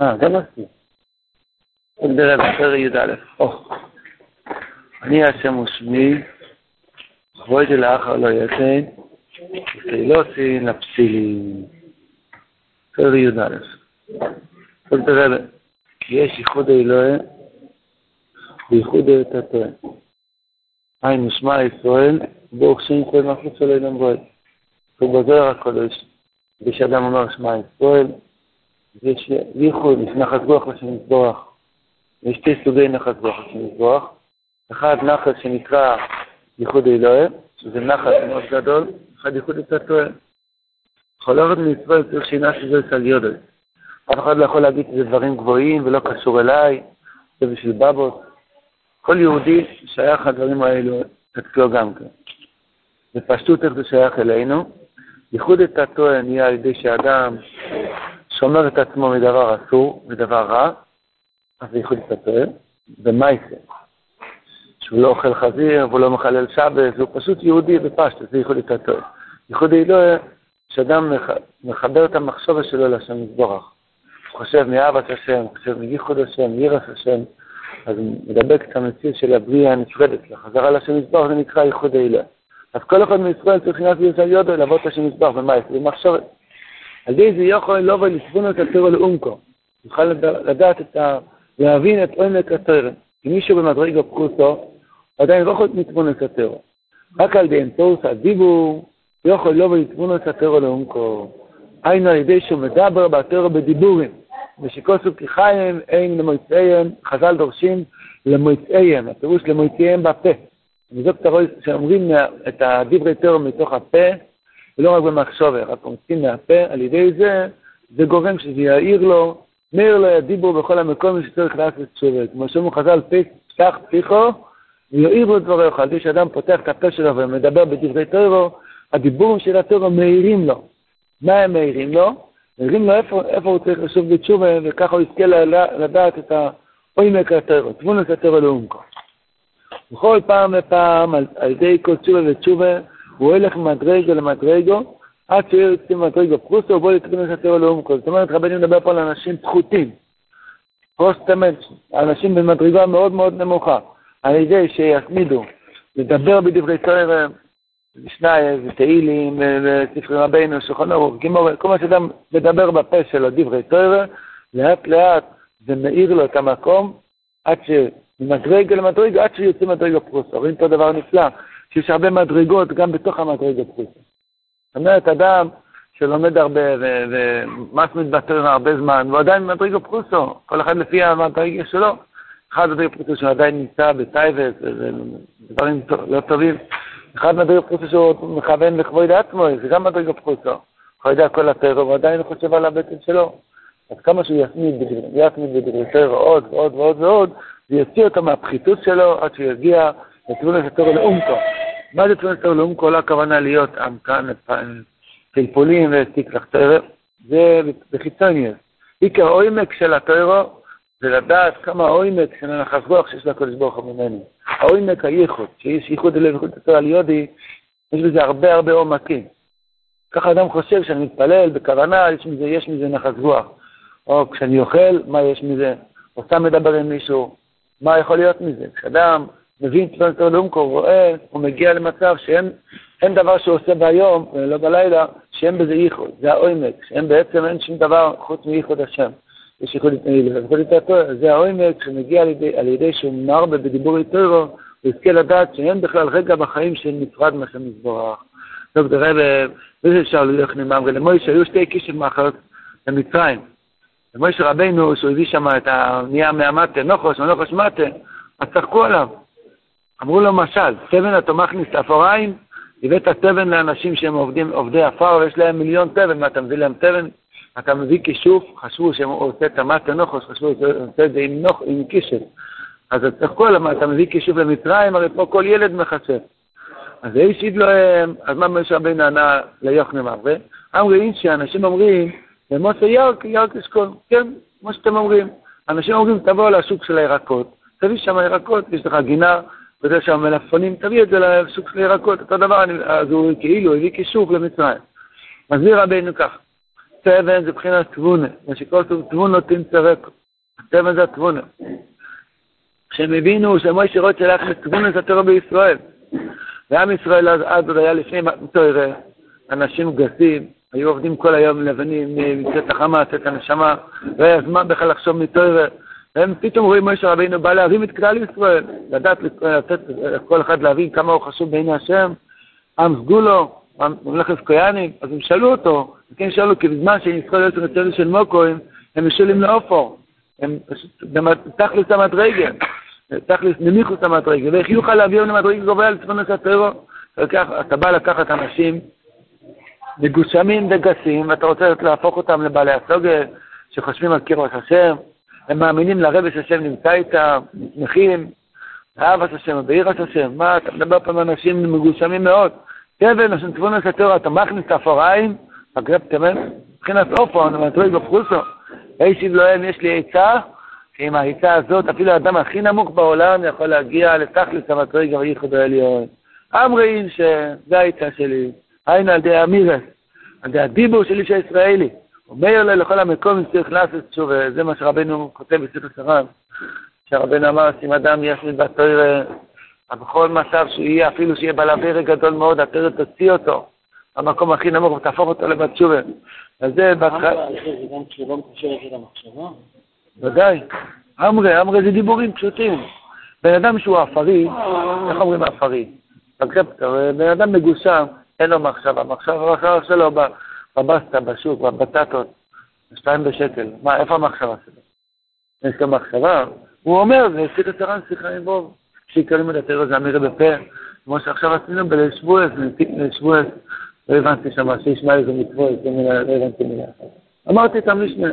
אה, גם עשי. נראה בסדר י"א. אני השם ושמי, כבוד לאחר לא יתן, וסילוסין לפסילים. בסדר י"א. תראה, כי יש ייחוד אלוהי וייחוד אלתתו. היינו שמע ישראל, ברוך שם ישראל מחוץ אלינו בועד. ובזוהר הקודש, כשאדם אומר שמע ישראל, יש ייחוד, יש נחת רוח לשם יתברך. יש שתי סוגי נחת רוח לשם יתברך. אחד נחת שנקרא ייחוד אלוהי, שזה נחת מאוד גדול, אחד ייחוד את התואר. בכל אופן מישראל צריך שינה שזה על יודל. אף אחד לא יכול להגיד שזה דברים גבוהים ולא קשור אליי, זה בשביל בבות. כל יהודי שייך לדברים האלו אצלו גם כן. בפשטות איך זה שייך אלינו. ייחוד את התואר נהיה על ידי שאדם שומר את עצמו מדבר אסור, מדבר רע, אז זה ייחוד את התואר, במייסר. שהוא לא אוכל חזיר והוא לא מחלל שבת, הוא פשוט יהודי בפשטות, זה את התואר. ייחוד אלוהי, שאדם מחבר את המחשבה שלו לשם יתברך. הוא חושב מאהבת השם, הוא חושב מייחוד השם, מירס השם, אז הוא מדבק את המציאות של הבריאה הנפרדת, לחזרה לשם יתברך זה נקרא ייחוד אלוהי. אז כל אחד מישראל צריך להיות בישראל יודו לעבוד את השם יתברך במייס, במחשבת. על ידי זה יכול לבוא ולסבון את הטרו לעומקו. יוכל לדעת את ה... להבין את עומק הטרו. אם מישהו במדרגו פרוסו, עדיין לא יכול לתבון את הטרו. רק על ידי אנטוס הדיבור, יכול לבוא ולתבון את הטרו לעומקו. היינו על ידי שהוא מדבר בטרו בדיבורים. ושכוסו כחיים אין למועצאיהם, חז"ל דורשים למועצאיהם, הפירוש למועצאיהם בפה. וזאת שאומרים את הדברי תורה מתוך הפה, ולא רק במחשבה, רק מוצאים מהפה, על ידי זה, זה גורם שזה יאיר לו, מאיר לו ידיבו בכל המקום שצריך לעשות תשובה. כמו שאומרים חז"ל, פתח פיחו, ויאיר לו דבריך. על ידי שאדם פותח את הפה שלו ומדבר בדברי תורה, הדיבורים של התורה מאירים לו. מה הם מאירים לו? מאירים לו איפה, איפה הוא צריך לשוב בתשובה, וככה הוא יזכה לדעת את העומק התורה, תבונת התורה לעומקו. בכל פעם ופעם, על, על ידי כל תשובה ותשובה, הוא הולך ממדרגו למדרגו, עד שהוא יוצא ממדרגו פרוסו, ובוא לתקן את הטבע לעומקו. זאת אומרת, רבינו מדבר פה על אנשים פחותים, פוסט-טמנט, אנשים במדרגה מאוד מאוד נמוכה, על ידי שיתמידו לדבר בדברי תוירה, משנאיס, ותהילים, וספרי רבינו, שולחן ערוך, גמורה, כל מה שאדם מדבר בפה שלו, דברי תוירה, לאט לאט זה מאיר לו את המקום, עד ש... ממדרגה למדרגה עד שיוצא מדרגה פרוסה. רואים פה דבר נפלא, שיש הרבה מדרגות גם בתוך המדרגה פרוסה. זאת אומרת, אדם שלומד הרבה ומסמיד בתורה הרבה זמן, והוא עדיין במדרגה פרוסו, כל אחד לפי המדרגה שלו. אחד מדרגה פרוסו שהוא עדיין נמצא בטייבס, ודברים לא טובים. אחד מדרגה פרוסו שהוא מכוון לכבוד עצמו, זה גם מדרגה פרוסו. הוא יודע כל התורה, והוא עדיין חושב על הבטן שלו. אז כמה שהוא יתמיד בדברי תורה עוד ועוד ועוד ועוד, ויוציא אותו מהפחיתות שלו עד שהוא יגיע לתבונת התורה לעומקו. מה זה תבונת התורה לעומקו? לא הכוונה להיות עמקן, פלפולים ותקלח תורה, זה בחיצוניות. עיקר עומק של התורה זה לדעת כמה עומק של הנחס רוח שיש לקדוש ברוך הוא ממנו. העומק הייחוד, שיש ייחוד אליו וייחוד התורה יודי, יש בזה הרבה הרבה עומקים. ככה אדם חושב שאני מתפלל בכוונה, יש מזה, יש מזה נחס רוח. או כשאני אוכל, מה יש מזה? או סתם מדבר עם מישהו, מה יכול להיות מזה? כשאדם מבין תפילת תורה לעומקו, רואה, הוא מגיע למצב שאין דבר שהוא עושה ביום, ולא בלילה, שאין בזה ייחוד, זה העומק, שאין בעצם, אין שום דבר חוץ מייחוד השם. יש ייחוד התורה, זה העומק שמגיע על ידי, על ידי שהוא מרבה בדיבור איתו, הוא יזכה לדעת שאין בכלל רגע בחיים שנפרד מהשם יזבורך. טוב, תראה, וזה אפשר ללך נאמר, ולמוישה היו שתי קישת מאחרות למצרים. ומשה רבנו, שהוא הביא שם את הנהיה מהמטה, נוחוש, נוחוש מטה, אז צחקו עליו. אמרו לו משל, תבן אתה מכניס אפוריים, הבאת תבן לאנשים שהם עובדים, עובדי עפר, ויש להם מיליון תבן, מה אתה מביא להם תבן? אתה מביא כישוף, חשבו שהוא עושה המטה נוחוש, חשבו שהוא עושה את זה עם, נוח, עם קישף. אז צחקו עליו, אתה מביא כישוף למצרים, הרי פה כל ילד מחשב. אז האיש להם, אז מה משה רבנו ענה ליוחנם אברה? אמרו איש שאנשים אומרים, ומוסר ירק, ירק אשכול, כן, כמו שאתם אומרים. אנשים אומרים, תבוא לשוק של הירקות, תביא שם ירקות, יש לך גינה, ויש שם מלפפונים, תביא את זה לשוק של הירקות, אותו דבר, אז הוא כאילו הביא כישוף למצרים. מסביר רבינו כך, תבן זה מבחינת תבונה, מה שכל טוב תבונו תמצרק. תבן זה התבונה. כשהם הבינו שמוישה רוצה ללכת לתבונה זה התורה בישראל. ועם ישראל אז, עוד היה לפני תוירה, אנשים גסים, היו עובדים כל היום לבנים, מצאת החמה, צאת הנשמה, לא היה זמן בכלל לחשוב מתוירה. והם פתאום רואים מוישה רבינו בא להרים את כלל ישראל, לדעת לתת כל אחד להבין כמה הוא חשוב בעיני השם, עם סגולו, ממלכת כהנים, אז הם שאלו אותו, כן שאלו, כי בזמן שהם ישראל יוצאים לצלם של מוקוים, הם משולים לאופור, הם תכלס המדרגה, תכלס נמיכוס המדרגה, ואיך יוכל להביא למדרגה גבוהה לצפונות הטרור? אתה בא לקחת אנשים מגושמים וגסים, ואתה רוצה להפוך אותם לבעלי הסוגר, שחושבים על קירות השם, הם מאמינים לרבי שהשם נמצא איתם, שמחים, אהבת השם, בעירת השם, מה, אתה מדבר פה עם אנשים מגושמים מאוד. תבן, אשר תבון את התורה, אתה מכניס את האפוריים, הגרב תבן, מבחינת אופו, אני מטריג בפרוסו. אישיב להם, יש לי עצה, שעם העצה הזאת, אפילו האדם הכי נמוך בעולם יכול להגיע לתכלס המטריג וייחוד העליון. אמרין שזה העצה שלי, היינו על די אמירס, על די הדיבור של איש הישראלי. אומר לו לכל המקום צריך לעשות תשובה, זה מה שרבנו כותב בספר שרם, שהרבנו אמר שאם אדם ישמיד בתוירה, בכל מצב שהוא יהיה, אפילו שיהיה בעל אוויר גדול מאוד, התוירה תוציא אותו המקום הכי נמוך ותהפוך אותו לבת תשובה. אז זה בהתחלה... זה גם כשלא מקשר את זה למחשבה? ודאי. אמרי, אמרי זה דיבורים פשוטים. בן אדם שהוא עפרי, איך אומרים עפרי? בן אדם מגושם, אין לו מחשבה. מחשבה, המחשבה שלו בבסטה, בשוק, בבטטות, שתיים בשקל. מה, איפה המחשבה שלו? יש לו מחשבה? הוא אומר, הפסיק את הרן שיחה עם בוב. שיקרים את הטרור זה אמירה בפה, כמו שעכשיו עשינו בליל שבועס, בליל שבועס, לא הבנתי שם, שישמע איזה מצוות, לא הבנתי מילה אחת. אמרתי את המשנה,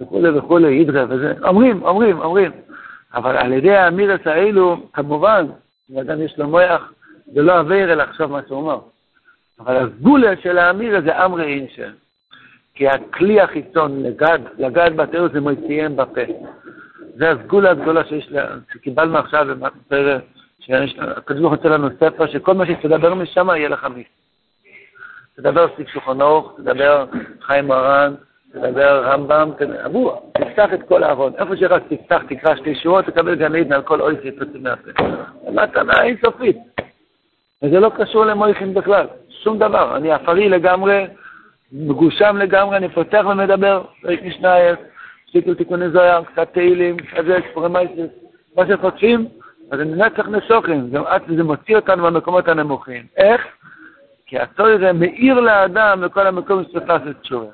וכולי וכולי, ידרה וזה, אומרים, אומרים, אומרים. אבל על ידי האמירס האלו, כמובן, אם אדם יש לו מוח, זה לא אוויר אלא לחשוב מה שהוא אומר. אבל הסגולה של האמיר זה אמרי אינשן. כי הכלי החיצון לגד, לגד בתיאור זה מוציאם בפה. זה הסגולה הגדולה שיש, שקיבלנו עכשיו בפרק, שהקדוש ברוך הוא לנו ספר, שכל מה שתדבר משם יהיה לך מיס. תדבר סטיק שולחנוך, תדבר חיים מרן, תדבר רמב"ם, עבור, תפתח את כל הארון. איפה שרק תפתח, תקרא שתי שורות, תקבל גן עדן על כל אוי שיצא מהפה. מתנה אינסופית. וזה לא קשור למויכין בכלל. שום דבר. אני עפרי לגמרי, מגושם לגמרי, אני פותח ומדבר, פרק משנאייס, שיקל תיקוני זוהר, קצת תהילים, קצת זה, ספורי מייסס, מה שחוטפים, אז אני נצח נשוכן, זה מוציא אותנו מהמקומות הנמוכים. איך? כי התוירה מאיר לאדם בכל המקום שצריך לעשות תשובה.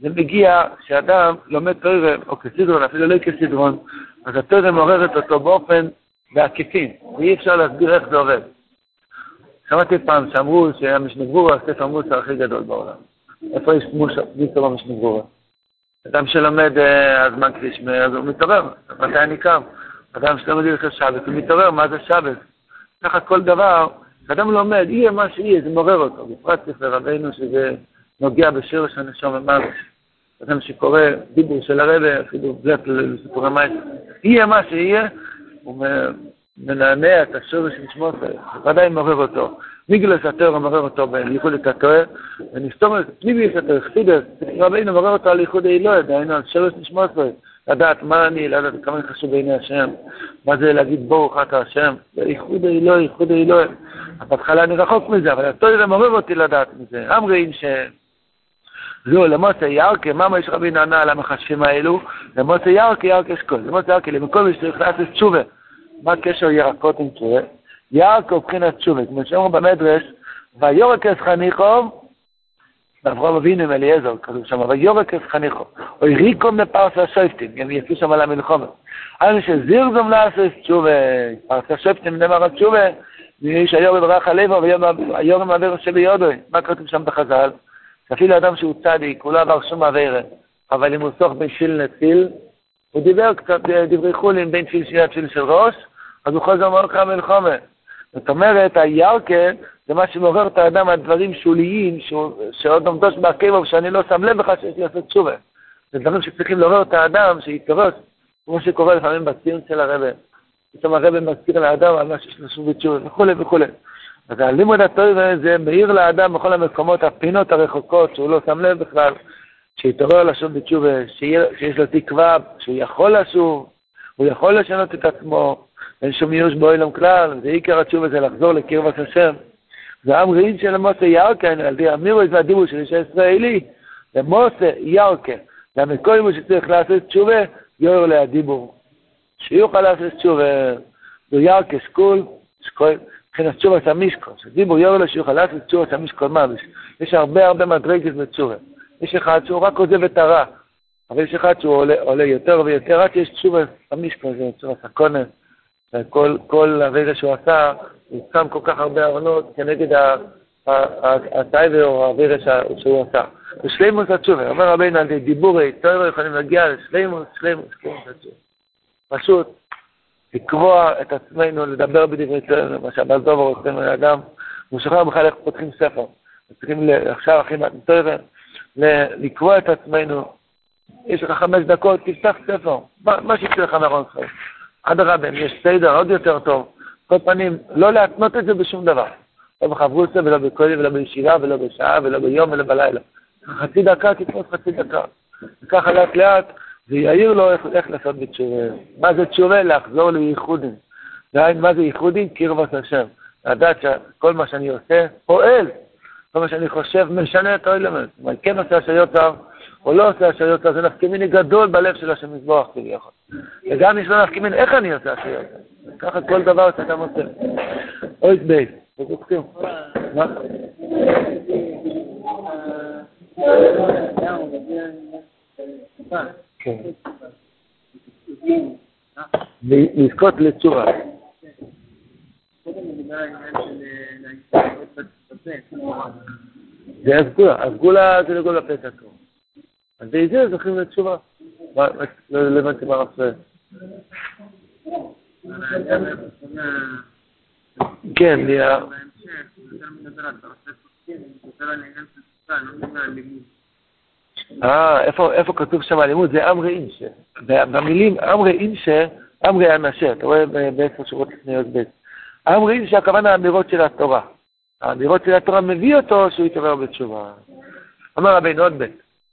זה מגיע כשאדם לומד תוירה, או כסדרון, אפילו לא כסדרון, אז התוירה מעוררת אותו באופן בעקיפין, ואי אפשר להסביר איך זה עובד. שמעתי פעם שאמרו שהמשנה ברורה הספר מוסר הכי גדול בעולם. איפה יש מוסר במשנה ברורה? אדם שלומד אה, קרישמה, אז הוא מתעורר, מתי אני קם? אדם שלומד הלכת שבת, הוא מתעורר, מה זה שבת? ככה כל דבר, כשאדם לומד, יהיה מה שיהיה, זה מעורר אותו. בפרט ספר רבינו שזה נוגע בשרש הנשום ממש. אדם שקורא דיבור של הרבה, אפילו בלק לסיפורי מים, יהיה מה שיהיה, הוא מנענע את השורש שמו, ודאי מעורר אותו. מיגלס התואר מעורר אותו בייחוד את התואר, ונסתום את פנימיוס התואר, חסידס, רבינו מעורר אותו על ייחוד האלוהי, דהיינו על שורש נשמות לדעת מה אני, לדעת כמה אני חשוב בעיני השם, מה זה להגיד ברוך אתה השם, ייחוד האלוהי, ייחוד האלוהי. בהתחלה אני רחוק מזה, אבל התואר מעורר אותי לדעת מזה. אמרים ש... זהו, למוצא ירקה, מה יש רבי נענה על המחשבים האלו? למוצא ירקה, ירקה אשכול. למוצא ירקה, למקום יש צריך לעשות תשובה. מה הקשר ירקות עם תשובה? ירקה מבחינת תשובה. כמו שאומרו במדרש, ויורקס חניכו, ואברהם אבינו עם אליעזר, כתוב שם, ויורקס חניכו, או ריקום בפרסה שויפטים, גם יצאו שם על המלחומה. היינו שזירזום לעשות תשובה, פרסה שויפטים נאמר התשובה, ויש היום בברח הלבו, ויום מעבר שביודוי. מה כתוב שם בחז"ל? אפילו אדם שהוא צדיק, הוא לא עבר שום עבירה, אבל אם הוא סוך בין שיל נציל, הוא דיבר קצת דברי חולין בין תפיל שילה תפיל של ראש, אז הוא חוזר מאוד לך מלחומה. זאת אומרת, הירקה זה מה שמעורר את האדם על דברים שוליים, שעוד עומדות בעקבו, שאני לא שם לב בכלל שיש לי לעשות תשובה. זה דברים שצריכים לעורר את האדם, שיתעורר, כמו שקורה לפעמים בציון של הרבה. פתאום הרבה מזכיר לאדם על מה שיש לו שוב בתשובה, וכולי וכולי. אז הלימוד התוירה זה מאיר לאדם בכל המקומות, הפינות הרחוקות, שהוא לא שם לב בכלל, שיתעורר לשוב בתשובה, שיש לו תקווה, שהוא יכול לשוב, הוא יכול לשנות את עצמו, אין שום מיוש באוילם כלל, זה עיקר התשובה, זה לחזור לקרבת השם. זה עם רעין של מוסה ירקן, על ידי אמירוס והדיבור של איש הישראלי, למוסה ירקן, למקוימו שצריך לעשות תשובה, יור להדיבור. שיוכל לעשות תשובה, זה ירקה סקול, סקול, מבחינת תשובה את המשקול, שדיבור יור לו שיוכל לעשות תשובה את המשקול ממש. יש הרבה הרבה מדרגת בתשובה. יש אחד שהוא רק עוזב את הרע, אבל יש אחד שהוא עולה, עולה יותר ויותר, רק יש תשובה המשקול, זה תשובה סקונה, וכל הרגע שהוא עשה, הוא שם כל כך הרבה ארונות כנגד הטייבר או האוויר שהוא עשה. ושלימוס התשובה, אומר רבינו על דיבורי, תוירו יכולים להגיע לשלימוס, שלימוס, שלימוס התשובה. פשוט לקבוע את עצמנו, לדבר בדברי תוירו, מה שהבעל דובר עושה מאדם, הוא שוכר בכלל איך פותחים ספר. צריכים עכשיו מעט תוירו, לקבוע את עצמנו. יש לך חמש דקות, תפתח ספר, מה שיצא לך מארון חיים. אדרבה, אם יש סדר עוד יותר טוב. כל פנים, לא להתנות את זה בשום דבר. לא בחברוסה ולא בכולל ולא בישיבה ולא בשעה ולא ביום ולא בלילה. חצי דקה, תתפוס חצי דקה. וככה לאט לאט זה יעיר לו איך, איך לעשות בתשובה. מה זה תשובה? לחזור לייחודים. דהיינו, מה זה ייחודים? קרבת השם. לדעת שכל מה שאני עושה פועל. כל מה שאני חושב משנה את האלמנט. אני כן עושה אשר או לא עושה אשר יוצר, זה נפקא מיני גדול בלב של השם יזבוח כביכול. וגם יש לו נפקא מיני איך אני עושה אשר יוצר. ככה כל דבר שאתה מוצא. אוי בייס. מה? כן. לזכות לצורה. זה הסגולה, הסגולה זה לגול הפתע זה זוכים לתשובה. לא הבנתי מה רצה. כן, נהיה... אה, איפה כתוב שם אלימות? זה אמרי אינשה. במילים אמרי אינשה, אמרי אנשה, אתה רואה בעשר שורות לפני י"ב. אמרי אינשה, הכוונה האמירות של התורה. האמירות של התורה מביא אותו שהוא יתעורר בתשובה. אמר רבינו עוד ב',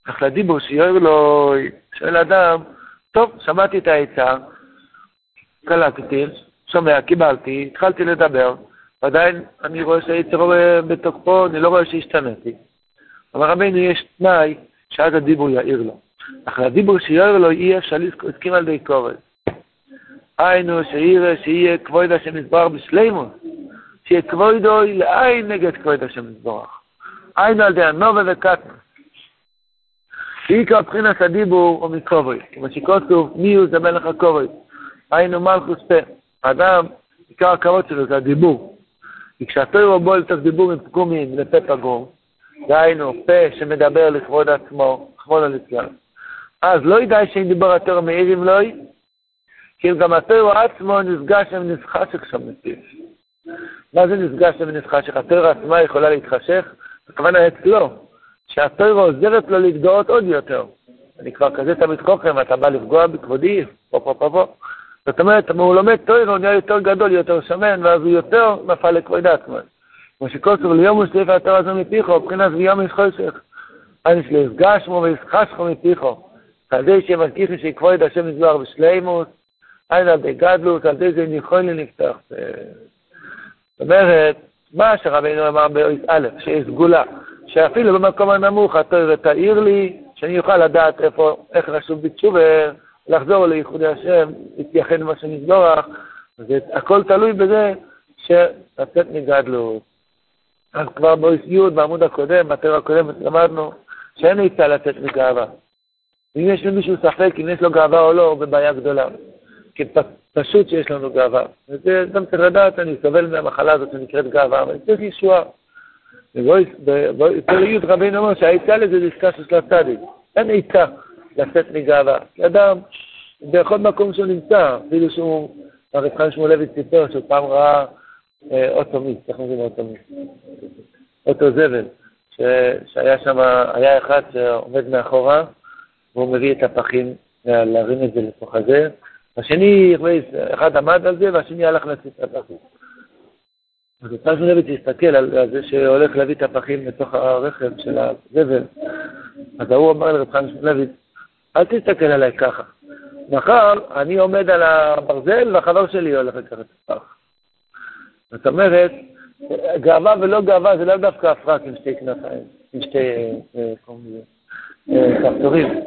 אך לדיבור שיוער לו, שואל אדם, טוב, שמעתי את העצה, קלטתי, שומע, קיבלתי, התחלתי לדבר, ועדיין אני רואה שהיצרו בתוקפו, אני לא רואה שהשתנתי. אבל רבינו, יש תנאי שאז הדיבור יאיר לו. אך הדיבור שיאיר לו אי אפשר להסכים על די קורס. היינו שיראה שיהיה כבוד השם יסברך בשלימות, שיהיה כבודו לעין נגד כבוד השם יסברך. היינו על די הנובה וקטנה. עיקר מבחינת הדיבור הוא מקוברי, כמו שכתוב, מי הוא זה מלך הקוברי. היינו מלכוס פה. האדם, עיקר הכבוד שלו זה הדיבור. כי כשהתוירו בו לתוך דיבור עם פגומים לפה פגום, דהיינו, פה שמדבר לכבוד עצמו, כבוד הלציון. אז לא ידע שאם דיבר התוירו מאירים לוי, כי אם גם התוירו עצמו נפגש עם נסחשך שם מפיו. מה זה נפגש עם נסחשך? התוירו עצמה יכולה להתחשך? הכוונה אצלו, שהתוירו עוזרת לו להתגאות עוד יותר. אני כבר כזה תמיד חוכם, אתה בא לפגוע בכבודי, פה פה פה פה. זאת אומרת, הוא לומד תוירו, הוא נהיה יותר גדול, יותר שמן, ואז הוא יותר נפל לכבוד עצמו. כמו שכוסר ליום וסליפה התורה הזו מפיחו, מבחינת ויום יש חושך. אני שלפגש מו וישחשכו מפיחו. על ידי שמזכיחי שכבוד השם יזבח בשלימוס, אין על די גדלוס, על ידי זה נכון לי לפתוח. זאת אומרת, מה שרבינו אמר באויס א', שיש סגולה, שאפילו במקום הנמוך התוירה תאיר לי, שאני אוכל לדעת איפה, איך רשום בתשובה, לחזור לייחודי השם, להתייחד עם השם יזבח, הכל תלוי בזה שלצאת מגדלות. אז כבר בי' בעמוד הקודם, בתיאור הקודם, למדנו שאין עצה לצאת מגאווה. אם יש למישהו ספק אם יש לו גאווה או לא, הוא בבעיה גדולה. כי פשוט שיש לנו גאווה. וזה גם צריך לדעת, אני סובל מהמחלה הזאת שנקראת גאווה, אבל צריך ישועה. בפרק רבינו אומר שהעצה לזה זה עסקה של הצדיק. אין עצה לצאת מגאווה. אדם, בכל מקום שהוא נמצא, אפילו שהוא, הרב חיים שמואלביץ סיפר שהוא פעם ראה אוטו מיס, איך אומרים אוטו מיס? אוטו זבל, שהיה שם, היה אחד שעומד מאחורה, והוא מביא את הפחים להרים את זה לתוך הזה, השני, אחד עמד על זה, והשני הלך להציץ את הפחים. אז אותה לוי תסתכל על זה שהולך להביא את הפחים לתוך הרכב של הזבל. אז ההוא אמר לרב חיים לוי, אל תסתכל עליי ככה. מחר אני עומד על הברזל והחבר שלי הולך לקחת את הפח. זאת אומרת, גאווה ולא גאווה זה לא דווקא הפרק עם שתי כנפיים, עם שתי, אה, אה, כפתורים.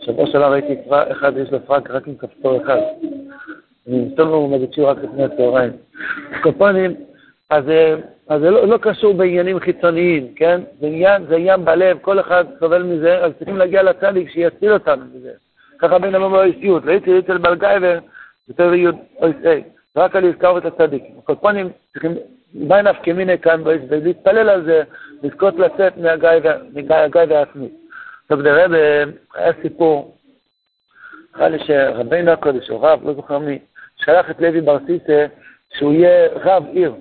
שבוע שעבר ראיתי אחד, יש לו פרק רק עם כפתור אחד. אני סתם לא מלמד שיעור רק לפני הצהריים. קופונים, אז, אה, אז זה לא, לא קשור בעניינים חיצוניים, כן? זה עניין, זה עניין בלב, כל אחד סובל מזה, אז צריכים להגיע לצדיק שיציל אותנו מזה. ככה בין המום האישיות, ראיתי אצל בלגייבר, יותר יוד אויסי, רק על לזכור את הצדיק. הקופונים צריכים, מה נפקא מיני כאן ולהתפלל על זה, לזכות לצאת מהגייבר העצמי. טוב, נראה, היה סיפור, נראה לי שרבינו הקודש, או רב, לא זוכר מי, שלח את לוי בר סיסא שהוא יהיה רב עיר,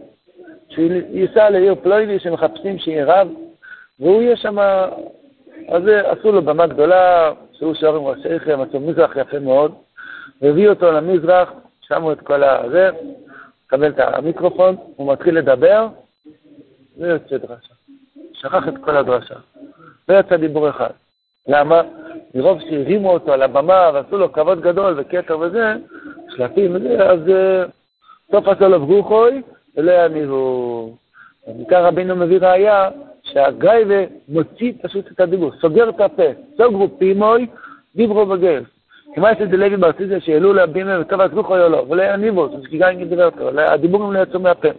שהוא ייסע לעיר פלוידי שמחפשים שיהיה רב, והוא יהיה שם, אז עשו לו במה גדולה, שהוא שר עם ראשיכם, עשו מזרח יפה מאוד, והביאו אותו למזרח, שמו את כל הזה, מקבל את המיקרופון, הוא מתחיל לדבר, ויוצא דרשה. שכח את כל הדרשה. לא יצא דיבור אחד. למה? מרוב שהרימו אותו על הבמה ועשו לו כבוד גדול וכתר וזה, שלטים וזה, אז אה, סוף עשו לו ברוכוי ולא יניבו. ומכך רבינו מביא ראייה שהגייבה מוציא פשוט את הדיבור, סוגר את הפה, סוגרו פימוי, דיברו בגל. כמה יש את לוי ברסיסיה שהעלו להבימה וטוב ברוכוי או לא, ולא יניבו, זה שגיגה דיבר אותו, הדיבורים לא יצאו מהפה.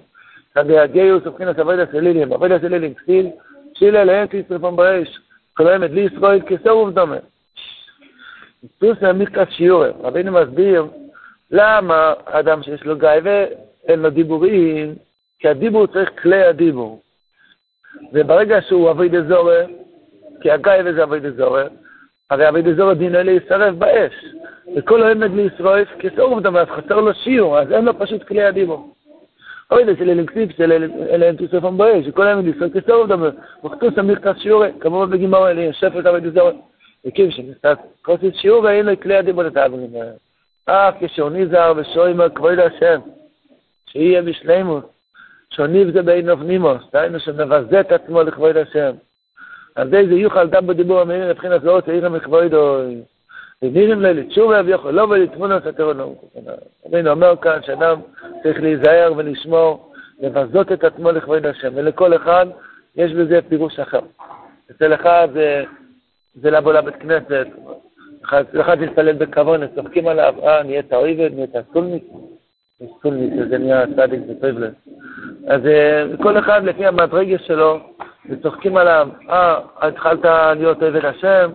הגאיוס ובחינס אבוידס אלילים, אבוידס אלילים, כסיל, שילה להם כיסטרפון באש. קולמת לי ישראל כסרוב דומה. פלוס המקרא שיעור, רבינו מסביר למה אדם שיש לו גאווה אין לו דיבורים, כי הדיבור צריך כלי הדיבור. וברגע שהוא אביד אזורה, כי הגאווה זה אביד אזורה, הרי אביד אזורה דינו להישרף באש. וכל העמד לישראל כסרוב דומה, אז חסר לו שיעור, אז אין לו פשוט כלי הדיבור. אוי, זה קציפס, אלה אין תוספם באש, וכל היום ישראל כסרוב דומה, וכתוס המכתב שיעורי, כמובן בגימור אלה, ישף את עבד זורת, וקיב שנכתב כוסית שיעור, לו כלי הדיבור את האלה. אף כשהוא נזהר ושוימר כבוד השם, שיהיה בשלימות, שוניב זה בין אופנימוס, דהיינו שמבזה את עצמו לכבוד השם. על זה זה יוכל דם בדיבור המאיר מבחינת לא רוצה עיר מכבודו, ונירים לילי תשובה ויוכל לא ולתמונות הטרונום. רבינו אומר כאן שאדם צריך להיזהר ולשמור, לבזות את עצמו לכבוד השם, ולכל אחד יש בזה פירוש אחר. אצל אחד זה, זה לבוא לבית כנסת, אחד להתפלל בכבוד, צוחקים עליו, אה, נהיית אויבד, נהיית סולמית, נהיה צדיק. אז אה, כל אחד לפי המדרגה שלו, וצוחקים עליו, אה, התחלת להיות עבד השם,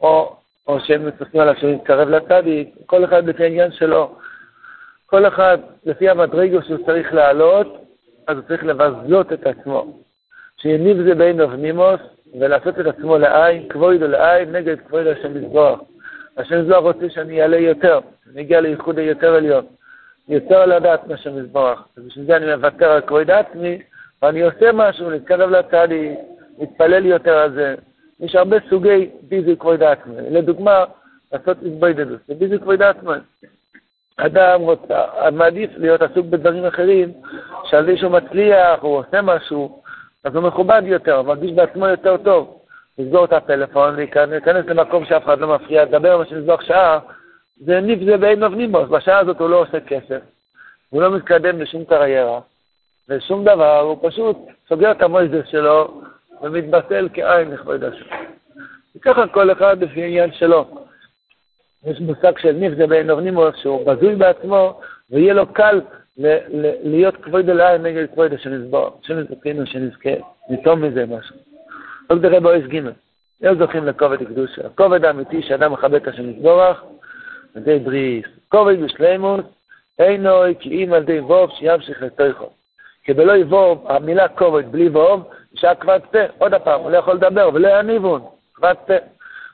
או, או שהם צוחקים עליו שהוא מתקרב לצדיק, כל אחד לפי העניין שלו. כל אחד, לפי המדרגו שהוא צריך לעלות, אז הוא צריך לבזות את עצמו. שיניב זה בין אבנימוס, ולעשות את עצמו לעין, כבוד לעין, נגד כבוד השם מזבוח. השם מזבוח רוצה שאני אעלה יותר, אני אגיע לייחוד היותר עליון. יותר לדעת מהשם מזבוח. ובשביל זה אני מוותר על כבוד עצמי, ואני עושה משהו, להתקרב לצדי, מתפלל יותר על זה. יש הרבה סוגי ביזוי כבוד עצמי. לדוגמה, לעשות התבודדות, זה ביזוי כבוד עצמי. אדם רוצה, מעדיף להיות עסוק בדברים אחרים, שעל זה שהוא מצליח, הוא עושה משהו, אז הוא מכובד יותר, הוא מרגיש בעצמו יותר טוב. לסגור את הפלאפון, להיכנס למקום שאף אחד לא מפריע, לדבר מה שנזרוק שעה, זה ניף זה בין מבנים בו, בשעה הזאת הוא לא עושה כסף, הוא לא מתקדם לשום קריירה, ושום דבר, הוא פשוט סוגר את המויזס שלו ומתבטל כעין לכבוד השם. וככה כל אחד לפי העניין שלו. יש מושג של ניף זה בין אבנימוס, שהוא בזוי בעצמו, ויהיה לו קל להיות כבוד אלוהי נגד כבוד שנזבור, שנזכינו, שנזכה, נטום מזה משהו. לא תראה באויס ג' לא זוכים לכובד הקדושה. הכובד האמיתי שאדם מכבד את השם על ידי בריס. כובד בשלימוס, אינו כי אם על ידי ווב שימשיך לתוכו. כי בלא יבוב, המילה כובד בלי ווב, נשאר כבד פה. עוד פעם, הוא לא יכול לדבר, ולא יניבון, כבד פה.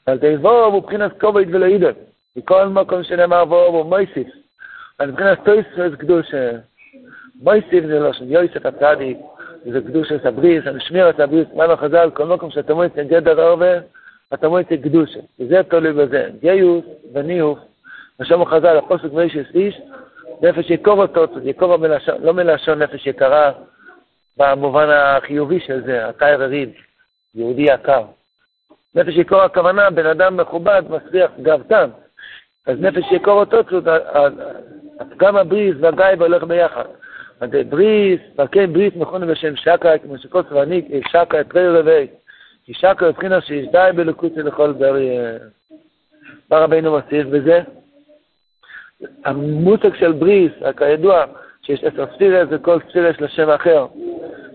על ידי ווב הוא מבחינת כובד ולא ידע. בכל מקום שנאמר ווב הוא מויסיף. אז מבחינת טויסרס קדושה. מויסיף זה לא שם יויסף הצדיק, זה קדושה סבריס, המשמיר הסבריס, מה חז"ל, כל מקום שאתה מועצת גדר הרבה, אתה מועצת קדושה. וזה תלוי בזה. גיוס וניוף, ושם חז"ל, הפוסק ואיש איש, נפש יקור אותו, יקור מלשון, לא מלשון נפש יקרה, במובן החיובי של זה, אתה ערריד, יהודי יקר. נפש שיכור הכוונה, בן אדם מכובד, מסריח, גאוותן. אז נפש שיכור אותו גם הבריס והגייבה הולך ביחד. בריס, ועקי בריס מכונו בשם שקה, כמו שכל צבניק, שקה את רי רבי. כי שקה מבחינה שיש די בלוקוצי לכל ברי. מה רבינו מוסיף בזה? המושג של בריס, כידוע, שיש עשר ספירס, וכל ספירה יש לה שם אחר.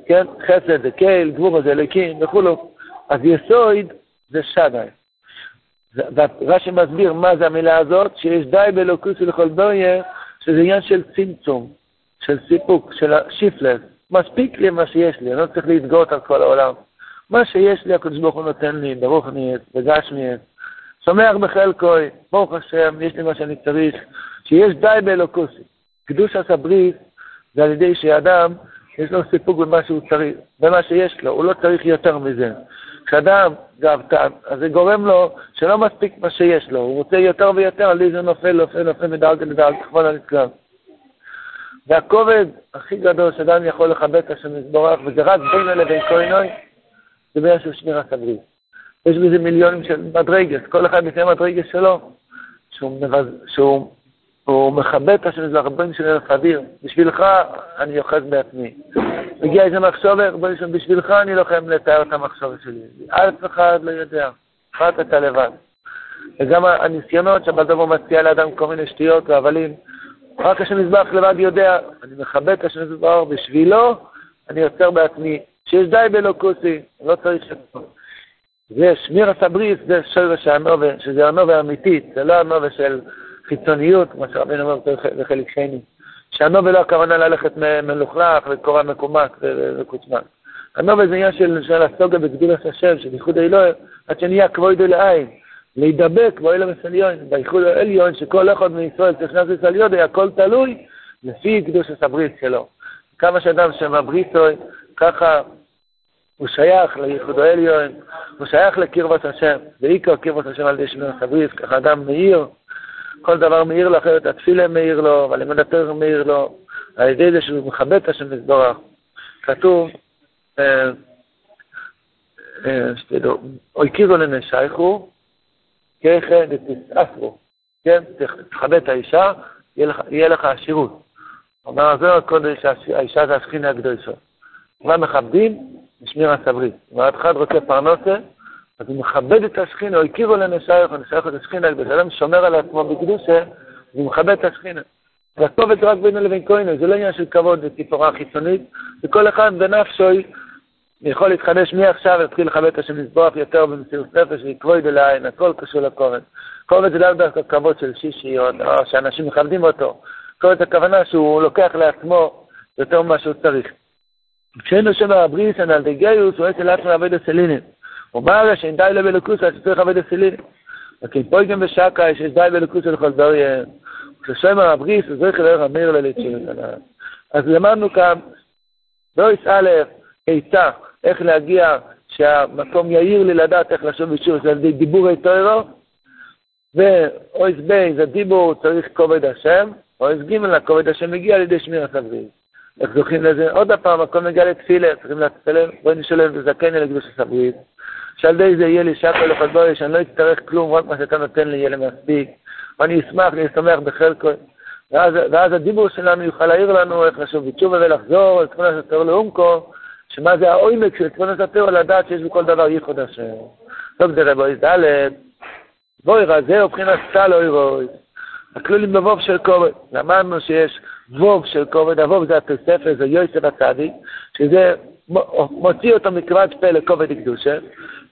כן? חסד זה קייל, גבורה זה אליקים וכולו. אז יסוד זה שדי. רש"י מסביר מה זה המילה הזאת, שיש די באלוקוס ולכל בריה, שזה עניין של צמצום, של סיפוק, של שיפלס. מספיק לי מה שיש לי, אני לא צריך להתגאות על כל העולם. מה שיש לי, הקדוש ברוך הוא נותן לי, ברוך נהיית, וגש נהיית. שמח בחלקוי, ברוך השם, יש לי מה שאני צריך, שיש די באלוקוסי. קדוש עשה ברית זה על ידי שאדם, יש לו סיפוק במה שהוא צריך, במה שיש לו, הוא לא צריך יותר מזה. כשאדם גאוותן, אז זה גורם לו שלא מספיק מה שיש לו, הוא רוצה יותר ויותר, על זה נופל, נופל, נופל מדרגה לדרגה, כבוד הנצלם. והכובד הכי גדול שאדם יכול לכבד את השם יתברך, וזה רק בין אלה בין כהנוי, זה בעיה של שמירת הברית. יש בזה מיליונים של מדרגס, כל אחד לפני מדרגס שלו, שהוא, מבז... שהוא הוא מכבד את השם יתברך, בין של אלף אוויר, בשבילך אני יוחד בעצמי. מגיע איזה מחשוב, ריבונו שלום, בשבילך אני לא חייב לתאר את המחשוב שלי. אף אחד לא יודע, רק אתה לבד. וגם הניסיונות שבדבר מציע לאדם כל מיני שטויות והבלים, רק השם יזבח לבד יודע, אני מכבד את השם יזבח, בשבילו אני יוצר בעצמי, שיש די באלוקוסי, לא צריך שפה. זה שמיר הסבריס, זה שורש הנובה, שזה הנובה האמיתית, זה לא הנובה של חיצוניות, כמו שרבינו אומר בחלק שני. שהנובל לא הכוונה ללכת מלוכלך וקורא מקומק וקוצמק. הנובל זה עניין של, של הסוגה בגדולת השם, של ייחוד האלוהים, עד שנהיה כבודו לעין. להידבק באילם הסליון, בייחוד העליון, שכל אחד מישראל ישראל יודע, הכל תלוי לפי קדוש הברית שלו. כמה שאדם שמבריתו, ככה הוא שייך לייחוד העליון, הוא שייך לקרבת השם, ועיקר קרבת השם על ידי שמירת הברית, ככה אדם מאיר, כל דבר מאיר לו אחרת, התפילה מאיר לו, והלימוד התורה מאיר לו, על ידי זה שהוא מכבד את השם יתברך. כתוב, אה, אה, שתדעו, קירו לנשייכו, ככה דתסעפרו, כן? תכבד את האישה, יהיה לך עשירות. אומר הזוהר הקודש, האישה זה השכינה הקדושה. מה מכבדים? משמירת הברית. אם אחד רוצה פרנסה, אז הוא מכבד את השכינה, או הכירו לנשייך, או נשייך את השכינה, אדם שומר על עצמו בקדושה, הוא מכבד את השכינה. והכתובת רק בינו לבין כהנו, זה לא עניין של כבוד ותפאורה חיצונית, וכל אחד בנפשו יכול להתחדש מעכשיו ולהתחיל לכבד את השם לזבוח יותר במסירות נפש ולקבוי לעין, הכל קשור לכובד. כובד זה לאו דווקא כבוד של שישי, או, שאנשים מכבדים אותו. כובד זה הכוונה שהוא לוקח לעצמו יותר ממה שהוא צריך. כשאין שם הבריסן על דגיוס, הוא אצל עצמו עבד הסלינין. אומר שאין די לבלוקוס, אז צריך עבד הסלינין. וכן פה גם בשקה, שיש די בלוקוס לכל דבריה. כששם הבריס, אז צריך ללכת אמיר לליצ'ים. אז למדנו כאן, בויס א', עצה, איך להגיע, שהמקום יאיר לי לדעת איך לשוב בשיעור, זה על ידי דיבורי טוירו, ואויס בי, זה דיבור, צריך כובד השם, אויס ג' הכובד השם מגיע על ידי שמירת הברית. איך זוכים לזה? עוד פעם, הכל מגיע לתפילה, צריכים להתפלל, בואי נשלם וזקן אל הקדוש הברית. שעל ידי זה יהיה לי שקל לחדבוי, שאני לא אצטרך כלום, רק מה שאתה נותן לי יהיה לי מספיק. ואני אשמח, אני אשמח בחלקו. ואז, ואז הדיבור שלנו יוכל להעיר לנו איך לשוב בתשובה ולחזור אל תמונת התיאור לעומקו, שמה זה העומק של תמונת התיאור, לדעת שיש בכל דבר ייחוד השם. טוב, זה רבוי ד', בואי רזה ובחינת סל אוי רוי. הכלולים בבוב של כובד. למדנו שיש ווב של כובד, הווב זה התוספת, זה יוסף הצדיק, שזה מוציא אותו מכבד פה לכובד קדושה,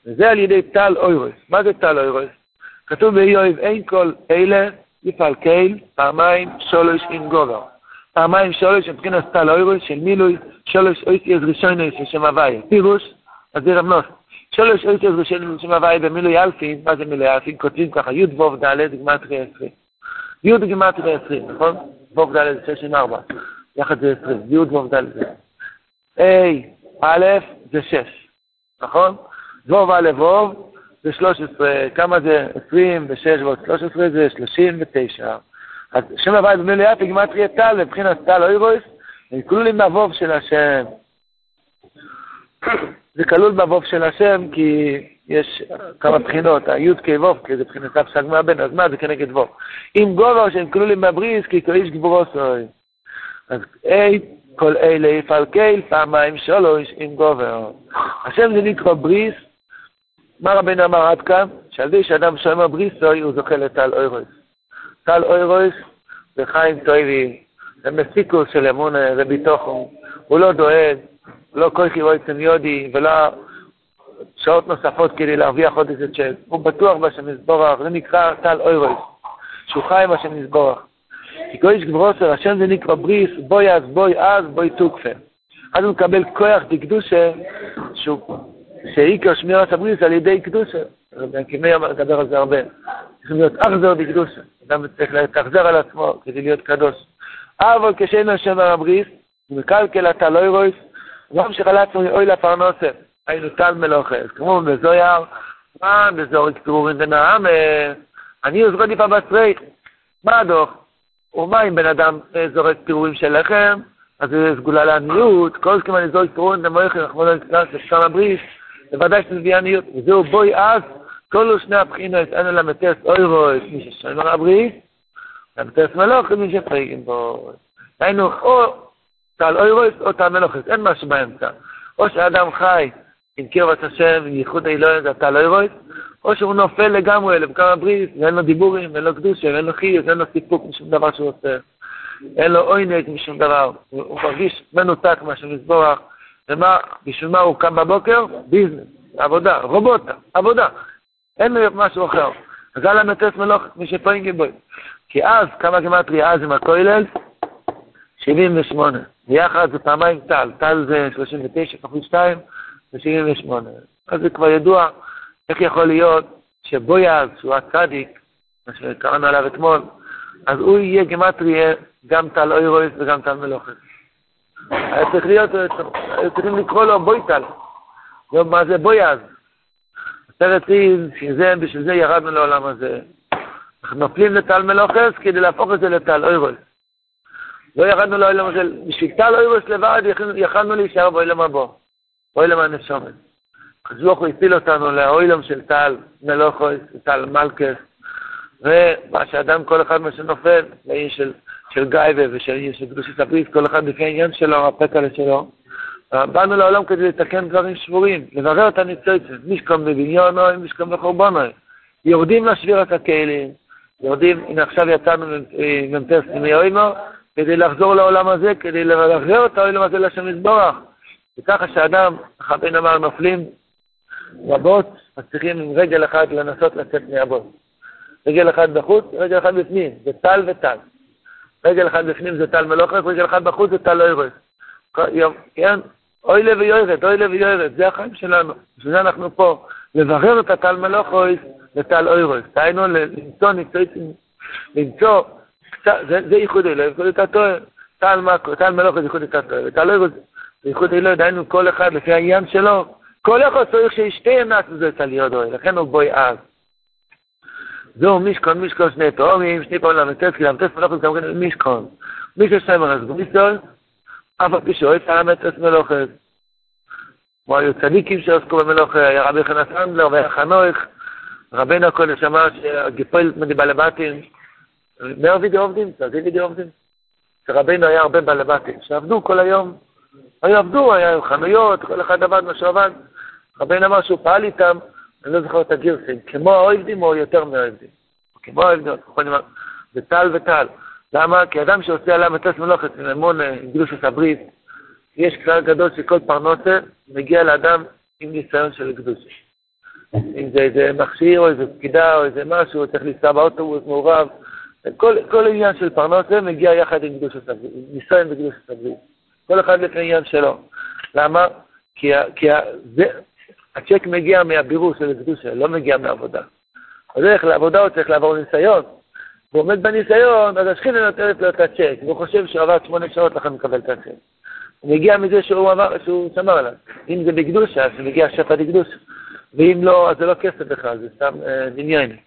וזה על ידי טל אוירוס. מה זה טל אוירוס? כתוב באיוב, אין כל אלה יפעל קייל, פעמיים שולש עם גובר. פעמיים שולש מבחינת טל אוירוס של מילוי שולש אויסיאז ראשוני של שם הוויה. פירוש, אז זה רמנוס. שולש אויסיאז ראשוני של שם הוויה במילוי אלפין, מה זה מילוי אלפין? כותבים ככה, י' ו' ד' גמטרי עשרים. י' גמטרי עשרים, נכון? ו' ד' שש עם ארבע. יחד זה עשרים, י' ו' ד' זה. א', זה שש, נכון? ו' א' ו' זה 13, כמה זה 26 ועוד 13 זה 39. אז שם הבית במילוי יפי גימטריה טל, מבחינת טל אוירויס, כלולים מהווב של השם. זה כלול בווב של השם, כי יש כמה בחינות, הי' כו', כי זה בחינת הפסק מהבן, אז מה זה כנגד ו'. אם גובר שהם כלולים בבריס, כי כאיש גבורו סוי. אז אי, כל אלה יפעל קייל, פעמיים שלוש, עם גובר. השם זה נקרא בריס, מה רבינו אמר עד כאן? שעל ידי שאדם שומר בריסוי, הוא זוכה לטל אוירויס. טל אוירויס זה חיים טויבי, זה מסיקוס של אמונה, זה ביטוחו. הוא לא דואג, לא כל חיבוי יודי, ולא שעות נוספות כדי להרוויח עוד איזה צ'ק. הוא בטוח בשם יזבורך, זה נקרא טל אוירויס, שהוא חי בשם יזבורך. כי קודש גברוסר, השם זה נקרא בריס, בואי אז, בואי אז, בואי תוקפה. אז הוא מקבל כוח דקדושה, שעיקר שמירת הבריס על ידי קדושה. רבי עקימי מדבר על זה הרבה. צריכים להיות אכזר דקדושה. אדם צריך להתאכזר על עצמו כדי להיות קדוש. אבל כשאין שומר הבריס, הוא מקלקל אתה לא ירויס, גם שחלצנו אוי לפרנסה. היינו טל מלוכס. כמו בזויר, מה בזוריק פירורים ונעם, אני עוזרו דיפה בצרי. מה הדוח? ומה אם בן אדם זורק פירורים של לחם, אז זה סגולה לעניות, כל זמן זורק פירורים למויכם, אנחנו לא נכנס לשם הבריס, בוודאי שזה מביא עניות. וזהו בואי אז, כל שני הבחינות, אין אלא מטס אוירויס, מי ששומר הבריס, למטס מלוכס, מי שפריגים בו. היינו, או טל אוירויס או טל מלוכס, אין משהו באמצע. או שאדם חי עם קרבת השם, עם ייחוד האלוהים, זה טל אוירויס, או שהוא נופל לגמרי למקום הבריס, ואין לו דיבורים, ואין לו קדושה, ואין לו חיוס, אין לו סיפוק משום דבר שהוא עושה. אין לו עוינק משום דבר. הוא מרגיש מנותק מהשם יזבורך. ומה, בשביל מה הוא קם בבוקר? ביזנס, עבודה, רובוטה, עבודה. אין לו משהו אחר. אז על המטס מלוך, מי שפוינג גיבוי. כי אז, כמה גמטרי אז עם הכולל? 78. ביחד זה פעמיים טל. טל זה 39 כפול 2, זה 78. אז זה כבר ידוע איך יכול להיות שבויאז, שהוא הצדיק, מה שקראנו עליו אתמול, אז הוא יהיה גמטרי גם טל אוירויס וגם טל מלוכת. היה צריך להיות, היו צריכים לקרוא לו בויטל. מה זה בויאז? הסרט שזה, בשביל זה ירדנו לעולם הזה. אנחנו נופלים לטל מלוכס כדי להפוך את זה לטל אוירוס. לא ירדנו לעולם הזה, בשביל טל אוירוס לבד יכלנו להישאר באוילם הבא, באוילם הנשומת. הקדוש ברוך הוא הפיל אותנו לאוילם של טל מלוכס, טל מלכס, ומה שאדם, כל אחד מה שנופל, לאיש של של גייבה ושל של קדושת הברית, כל אחד לפי העניין שלו, הפקלה שלו. באנו לעולם כדי לתקן דברים שבורים, לברר את הניצוצת, משכם בבניונו, משכם בחורבונוי. יורדים לשבירת הכלים, יורדים, הנה עכשיו יצאנו פנימי אוימו, כדי לחזור לעולם הזה, כדי לברר את העולם הזה לשם יזבורך. וככה שאדם, החבין אמר, נופלים רבות, אז צריכים עם רגל אחד לנסות לצאת מהבוט. רגל אחד בחוץ, רגל אחד בפנים, זה טל וטל. רגל אחד בפנים זה טל מלוכת, רגל אחד בחוץ זה טל אוירס. כן? אוי ויורד, אוי ויורד, זה החיים שלנו. בשביל זה אנחנו פה, לברר את הטל מלוכת לטל אוירס. דהיינו למצוא ניצוצים, למצוא, זה ייחוד אלוהים, ייחוד את הטוער. טל מלוכת זה ייחוד את הטוער, וטל אוירס זה ייחוד אלוהים, דהיינו כל אחד לפי העניין שלו. כל אחד צריך שישתה בזה את הליוד אוהל, לכן הוא בוי אז. זהו מישכון, מישכון שני תאומים, שני פעמים למטס, כי למטס מלוכת גם כן מישכון. מי ששם הרס גומיסטון, אף על פי שאוהב על המטס מלוכת. כמו היו צדיקים שעסקו במלוכת, היה רבי חנס אנדלר והיה חנוך, רבנו הקודש אמר שהגיפול מדיבה לבתים, מאה וידי עובדים, צעדי וידי עובדים. שרבנו היה הרבה בעלי שעבדו כל היום, היו עבדו, היה חנויות, כל אחד עבד מה שעבד. רבנו אמר שהוא פעל איתם, אני לא זוכר את הגרסים, כמו האוהבים או יותר מהאוהבים. כמו האוהבים, זה טל וטל. למה? כי אדם שעושה עליו מטס מלוכת עם אמון, עם קדושת הברית, יש כלל גדול שכל פרנוסה מגיע לאדם עם ניסיון של קדושה. אם זה איזה מכשיר או איזה פקידה או איזה משהו, צריך לנסוע באוטובוס מעורב. כל, כל עניין של פרנוסה מגיע יחד עם קדושת הברית, ניסיון בקדושת הברית. כל אחד לפי עניין שלו. למה? כי, כי זה, הצ'ק מגיע מהבירור של הקדושה, לא מגיע מעבודה. בדרך לעבודה הוא צריך לעבור ניסיון. הוא עומד בניסיון, אז השכינה נותנת לו את הצ'ק, והוא חושב שהוא עבר שמונה שעות, לכן מקבל את הצ'ק. הוא מגיע מזה שהוא עבר, שהוא שמר עליו. אם זה בקדושה, אז מגיע שפע דקדוש. ואם לא, אז זה לא כסף בכלל, זה סתם אה, דמיין.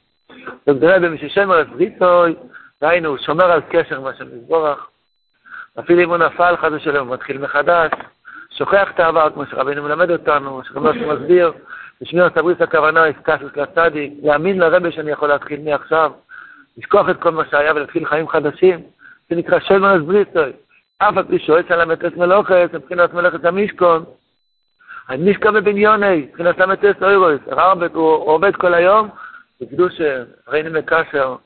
וגדולה במי ששמר את בריתוי, דהיינו, הוא שומר על קשר עם השם יזבורך. אפילו אם הוא נפל, חס ושלום, הוא מתחיל מחדש, שוכח את העבר, כמו שרבנו מלמד אותנו, שרבנו מסביר, בשמירת סבריס הכוונה, איסקסוס לצדיק, להאמין לרבי שאני יכול להתחיל מעכשיו, לשכוח את כל מה שהיה ולהתחיל חיים חדשים, זה נקרא שלמנס בריסוי. אף על פי שואץ על המטס מלוכס, מבחינת מלאכת המשכון, המשכון בבניוני, מבחינת המטס אוירוס, הוא עובד כל היום, בקדוש ראינו מקשר,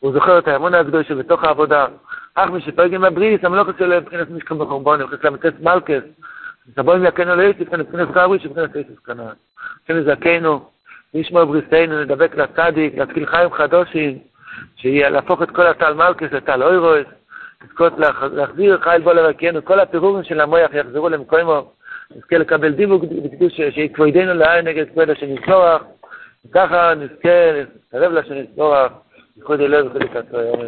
הוא זוכר את האמון הקדוש שבתוך העבודה. אך מי שפועל עם הבריס, המלוכת שלו מבחינת משכון בחורבון, מבחינת המטס מלכס, סבוים יקנו לאיסיס, מבחינת גברי שבחינת איסיס כנען. השם יזכנו, נשמור בריסנו, נדבק לצדיק, להתחיל חיים חדושים, שיהיה להפוך את כל הטל מלכס לטל אוירוס, לזכות להחזיר חייל בו לרקנו, כל הפירורים של המויח יחזרו למקומו, נזכה לקבל דיבוק בקדוש, שיקבוידנו לעין נגד כבוד השם יזכוח, וככה נזכה להתקרב לשם יזכוח, ייחוד אלוהים וחלקתו היום.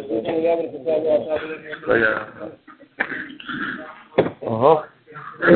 אוהו.